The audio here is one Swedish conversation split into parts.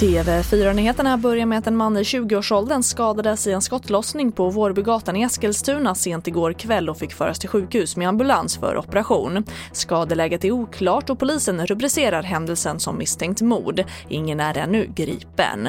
TV4-nyheterna börjar med att en man i 20-årsåldern skadades i en skottlossning på Vårbygatan i Eskilstuna sent igår kväll och fick föras till sjukhus med ambulans för operation. Skadeläget är oklart och polisen rubricerar händelsen som misstänkt mord. Ingen är ännu gripen.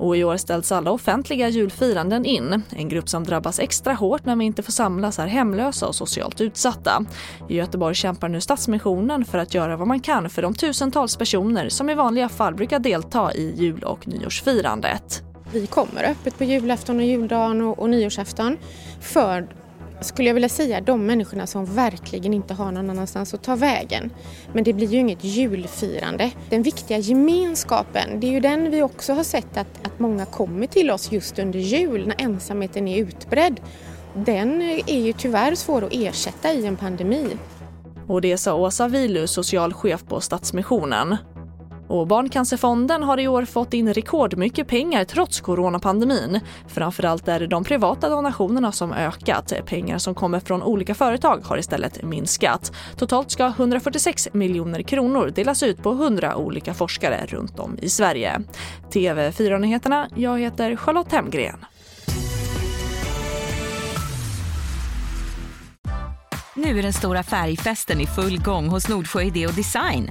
Och i år ställs alla offentliga julfiranden in. En grupp som drabbas extra hårt när vi inte får samlas är hemlösa och socialt utsatta. I Göteborg kämpar nu Stadsmissionen för att göra vad man kan för de tusentals personer som i vanliga fall brukar delta i jul och nyårsfirandet. Vi kommer öppet på julafton och juldagen och, och nyårsafton för skulle jag vilja säga, de människorna som verkligen inte har någon annanstans att ta vägen. Men det blir ju inget julfirande. Den viktiga gemenskapen, det är ju den vi också har sett att, att många kommer till oss just under jul när ensamheten är utbredd. Den är ju tyvärr svår att ersätta i en pandemi. Och det sa Åsa Vilu, socialchef på Stadsmissionen. Och Barncancerfonden har i år fått in rekordmycket pengar trots coronapandemin. Framförallt är det de privata donationerna som ökat. Pengar som kommer från olika företag har istället minskat. Totalt ska 146 miljoner kronor delas ut på 100 olika forskare runt om i Sverige. TV4-nyheterna, jag heter Charlotte Hemgren. Nu är den stora färgfesten i full gång hos Nordsjö Idé och Design.